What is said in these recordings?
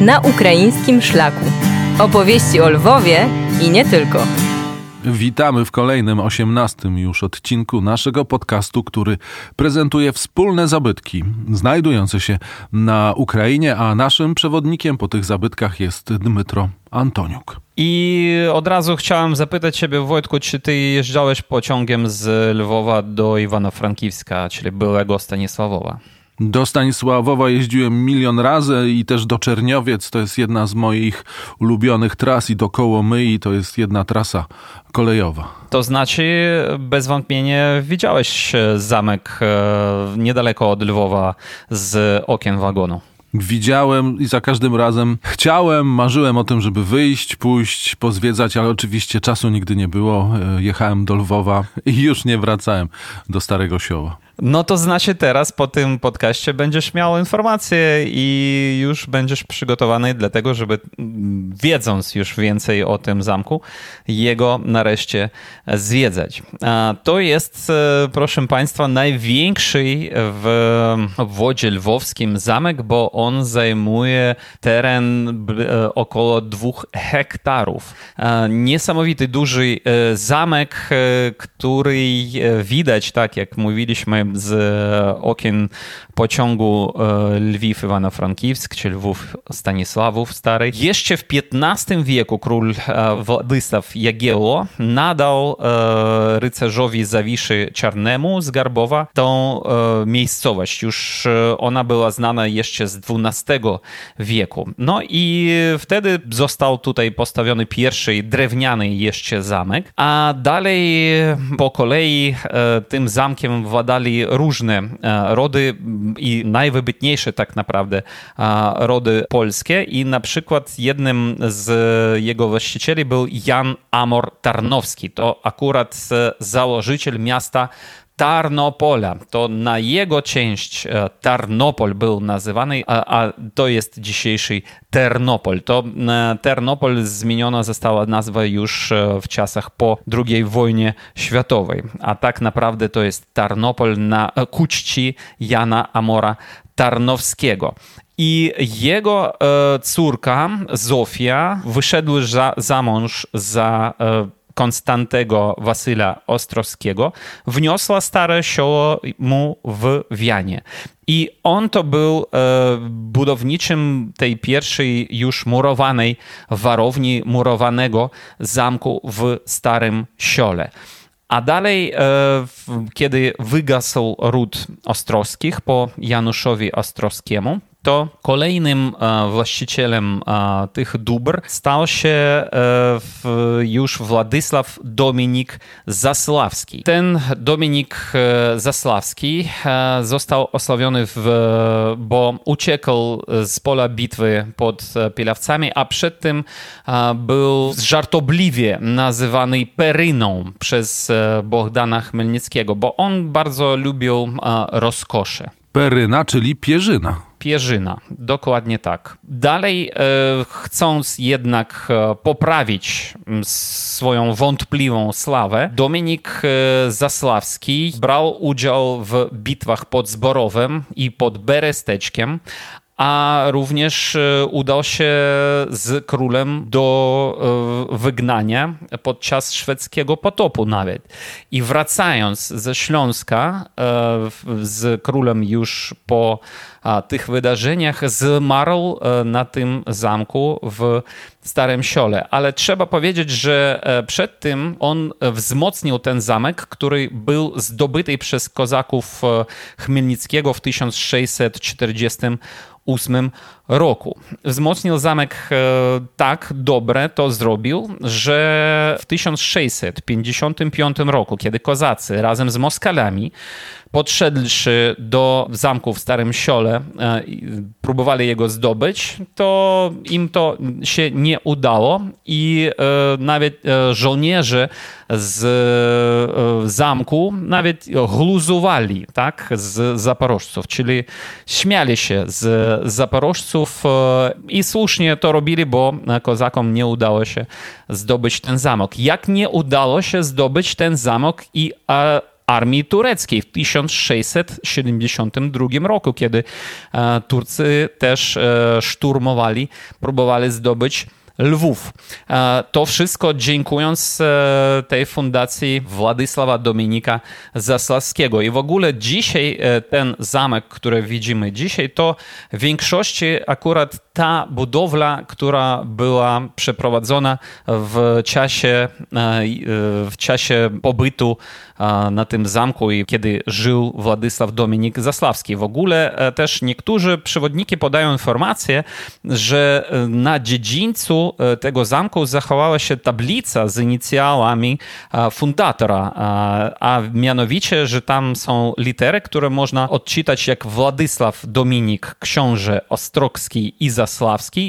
Na ukraińskim szlaku. Opowieści o Lwowie i nie tylko. Witamy w kolejnym, osiemnastym już odcinku naszego podcastu, który prezentuje wspólne zabytki znajdujące się na Ukrainie, a naszym przewodnikiem po tych zabytkach jest Dmytro Antoniuk. I od razu chciałem zapytać Ciebie, Wojtku, czy Ty jeżdżałeś pociągiem z Lwowa do Iwano-Frankiwska, czyli byłego Stanisławowa? Do Stanisławowa jeździłem milion razy i też do Czerniowiec. To jest jedna z moich ulubionych tras i do Kołomyi to jest jedna trasa kolejowa. To znaczy, bez wątpienia widziałeś zamek e, niedaleko od Lwowa z okien wagonu. Widziałem i za każdym razem chciałem, marzyłem o tym, żeby wyjść, pójść, pozwiedzać, ale oczywiście czasu nigdy nie było. E, jechałem do Lwowa i już nie wracałem do Starego Sioła. No to znaczy teraz po tym podcaście będziesz miał informacje i już będziesz przygotowany do tego, żeby wiedząc już więcej o tym zamku, jego nareszcie zwiedzać. To jest, e, proszę Państwa, największy w wodzie lwowskim zamek, bo on zajmuje teren e, około dwóch hektarów. Niesamowity duży e, zamek, który widać, tak jak mówiliśmy, z okien pociągu e, Lwiw Iwano-Frankiwsk, czy Lwów Stanisławów Stary. Jeszcze w XV wieku król e, Władysław Jagiełło nadał e, rycerzowi Zawiszy Czarnemu z Garbowa tą miejscowość. Już ona była znana jeszcze z XII wieku. No i wtedy został tutaj postawiony pierwszy drewniany jeszcze zamek, a dalej po kolei tym zamkiem władali różne rody i najwybitniejsze tak naprawdę rody polskie i na przykład jednym z jego właścicieli był Jan Amor Tarnowski. To akurat założyciel miasta Tarnopola. To na jego część e, Tarnopol był nazywany, a, a, to jest dzisiejszy Ternopol. To e, Ternopol zmieniona została nazwa już e, w czasach po II wojnie światowej, a tak naprawdę to jest Tarnopol na ku czci Jana Amora Tarnowskiego. I jego córka Zofia wyszedła za, za mąż za Konstantego Wasyla Ostrowskiego, wniosła stare sioło mu w Wianie. I on to był e, budowniczym tej pierwszej już murowanej warowni, murowanego zamku w Starym Siole. A dalej, e, kiedy wygasł ród Ostrowskich po Januszowi Ostrowskiemu, to kolejnym e, właścicielem e, tych dóbr stał się e, już Władysław Dominik Zasławski. Ten Dominik Zasławski został osławiony, w, bo uciekł z pola bitwy pod Pilawcami, a przed tym był żartobliwie nazywany Peryną przez Bohdana Chmelnickiego, bo on bardzo lubił rozkosze. Peryna, czyli pierzyna. Pierzyna, dokładnie tak. Dalej, e, chcąc jednak e, poprawić swoją wątpliwą sławę, Dominik e, Zasławski brał udział w bitwach pod Zborowem i pod Beresteczkiem, a również udał się z królem do wygnania podczas szwedzkiego potopu nawet. I wracając ze Śląska z królem już po tych wydarzeniach zmarł e, na tym zamku w Starym Siole. Ale trzeba powiedzieć, że e, przed tym on wzmocnił ten zamek, który był zdobyty przez kozaków e, Chmielnickiego w 1648 roku. Wzmocnił zamek tak dobre to zrobił, że w 1655 roku, kiedy kozacy razem z Moskalami podszedłszy do zamku w Starym Siole, e, próbowali jego zdobyć, to im to się nie udało i e, nawet e, żołnierze z zamku nawet gluzowali tak, z zaporożców, czyli śmiali się z zaporożców i słusznie to robili, bo kozakom nie udało się zdobyć ten zamok. Jak nie udało się zdobyć ten zamok i armii tureckiej w 1672 roku, kiedy Turcy też szturmowali, próbowali zdobyć Lwów. E, to wszystko dziękując e, tej fundacji Władysława Dominika Zasławskiego. I w ogóle dzisiaj e, ten zamek, który widzimy dzisiaj, to w większości akurat ta budowla, która była przeprowadzona w czasie, w czasie pobytu na tym zamku i kiedy żył Władysław Dominik Zasławski. W ogóle też niektórzy przewodniki podają informację, że na dziedzińcu E, tego zamku zachowała się tablica z inicjałami e, fundatora, e, a mianowicie, że tam są litery, które można odczytać jak Władysław Dominik, książę Ostrogski i Zasławski,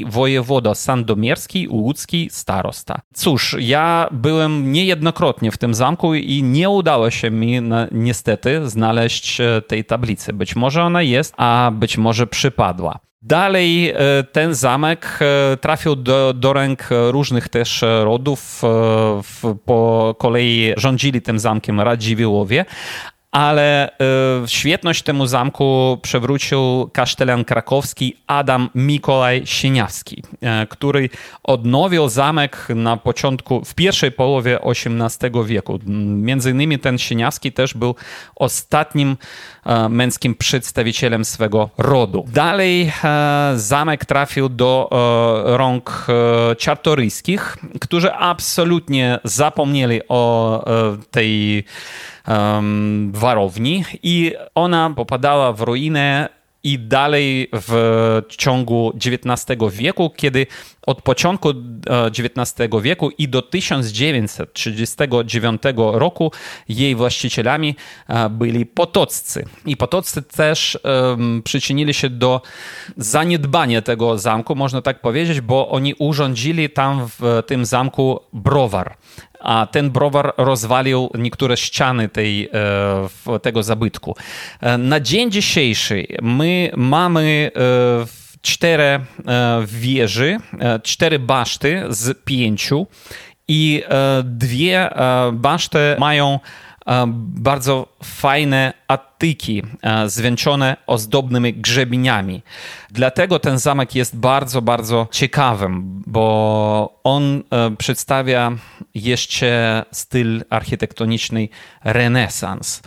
wojewoda sandomierski, łódzki, starosta. Cóż, ja byłem niejednokrotnie w tym zamku i nie udało się mi na, niestety znaleźć tej tablicy. Być może ona jest, a być może przypadła. Dalej e, ten zamek e, trafił do, do ręk różnych też rodów. E, po kolei rządzili tym zamkiem Radziwiłłowie, ale y, świetność temu zamku przewrócił kasztelan krakowski Adam Mikołaj Sieniawski, y, który odnowił zamek na początku, w pierwszej połowie XVIII wieku. Między innymi ten Sieniawski też był ostatnim y, męskim przedstawicielem swego rodu. Dalej zamek trafił do rąk czartoryskich, którzy absolutnie zapomnieli o tej um, warowni i ona popadała w ruinę i dalej w ciągu XIX wieku, kiedy od początku XIX wieku i do 1939 roku jej właścicielami e, byli potoccy. I potoccy też um, przyczynili się do zaniedbania tego zamku, można tak powiedzieć, bo oni urządzili tam w tym zamku browar a ten browar rozwalił niektóre ściany tej, e, tego zabytku. E, na dzień dzisiejszy my mamy e, cztery wieży, cztery baszty z pięciu i dwie baszty mają bardzo fajne atyki zwieńczone ozdobnymi grzebieniami. Dlatego ten zamek jest bardzo, bardzo ciekawym, bo on przedstawia jeszcze styl architektoniczny renesans.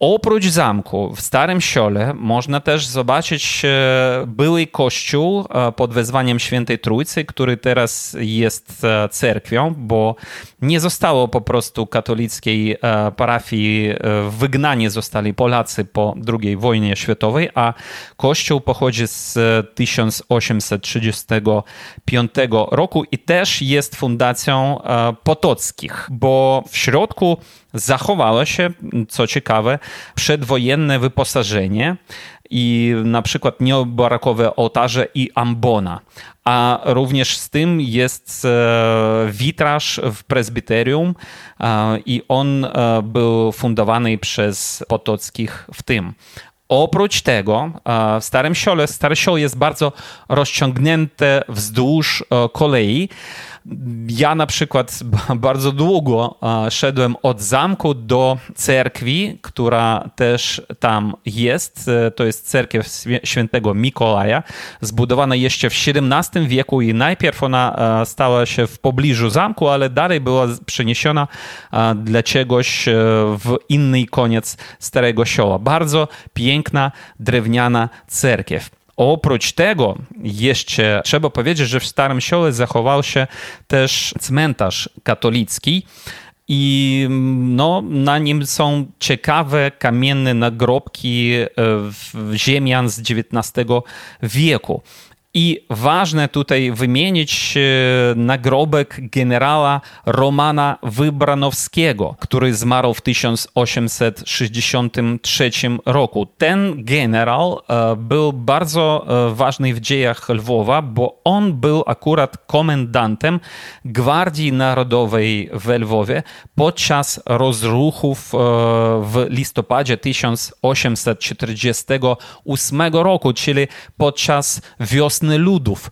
Oprócz zamku w Starym Siole można też zobaczyć e, były kościół e, pod wezwaniem Świętej Trójcy, który teraz jest e, cerkwią, bo nie zostało po prostu katolickiej parafii, wygnani zostali Polacy po II wojnie światowej, a kościół pochodzi z 1835 roku i też jest fundacją potockich, bo w środku zachowało się, co ciekawe, przedwojenne wyposażenie i na przykład neobarakowe ołtarze i ambona. A również z tym jest e, witraż w prezbiterium e, i on e, był fundowany przez Potockich w tym. Oprócz tego w Starym Siole, Stary Siol jest bardzo rozciągnięte wzdłuż kolei, ja na przykład bardzo długo szedłem od zamku do cerkwi, która też tam jest. E, to jest cerkiew świętego Mikołaja, zbudowana jeszcze w XVII wieku i najpierw ona stała się w pobliżu zamku, ale dalej była przeniesiona dla czegoś e, w inny koniec Starego Sioła. Bardzo piękna, drewniana cerkiew. Oprócz tego jeszcze trzeba powiedzieć, że w Starym Siole zachował się też cmentarz katolicki i no, na nim są ciekawe kamienne nagrobki e, ziemian z XIX wieku. I ważne tutaj wymienić e, nagrobek generała Romana Wybranowskiego, który zmarł w 1863 roku. Ten generał e, był bardzo e, ważny w dziejach Lwowa, bo on był akurat komendantem Gwardii Narodowej w Lwowie podczas rozruchów w listopadzie 1848 roku, czyli podczas wiosny ludów.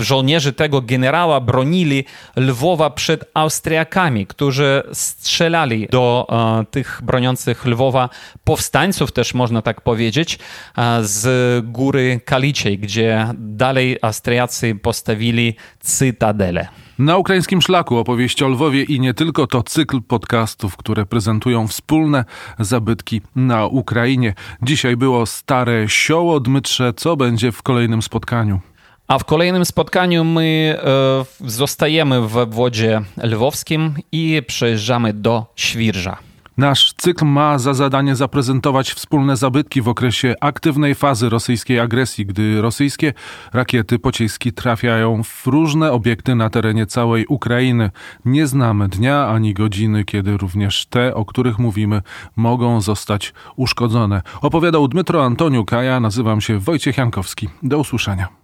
Żołnierze tego generała bronili Lwowa przed Austriakami, którzy strzelali do e, tych broniących Lwowa powstańców, też można tak powiedzieć, e, z góry Kaliczej, gdzie dalej Austriacy postawili cytadelę. Na ukraińskim szlaku opowieści o Lwowie i nie tylko to cykl podcastów, które prezentują wspólne zabytki na Ukrainie. Dzisiaj było stare sioło Dmytrze. Co będzie w kolejnym spotkaniu? A w kolejnym spotkaniu my e, zostajemy w obwodzie lwowskim i przejeżdżamy do Świrża. Nasz cykl ma za zadanie zaprezentować wspólne zabytki w okresie aktywnej fazy rosyjskiej agresji, gdy rosyjskie rakiety pociski trafiają w różne obiekty na terenie całej Ukrainy. Nie znamy dnia ani godziny, kiedy również te, o których mówimy, mogą zostać uszkodzone. Opowiadał Dmytro Antoniuk, a ja nazywam się Wojciech Jankowski. Do usłyszenia.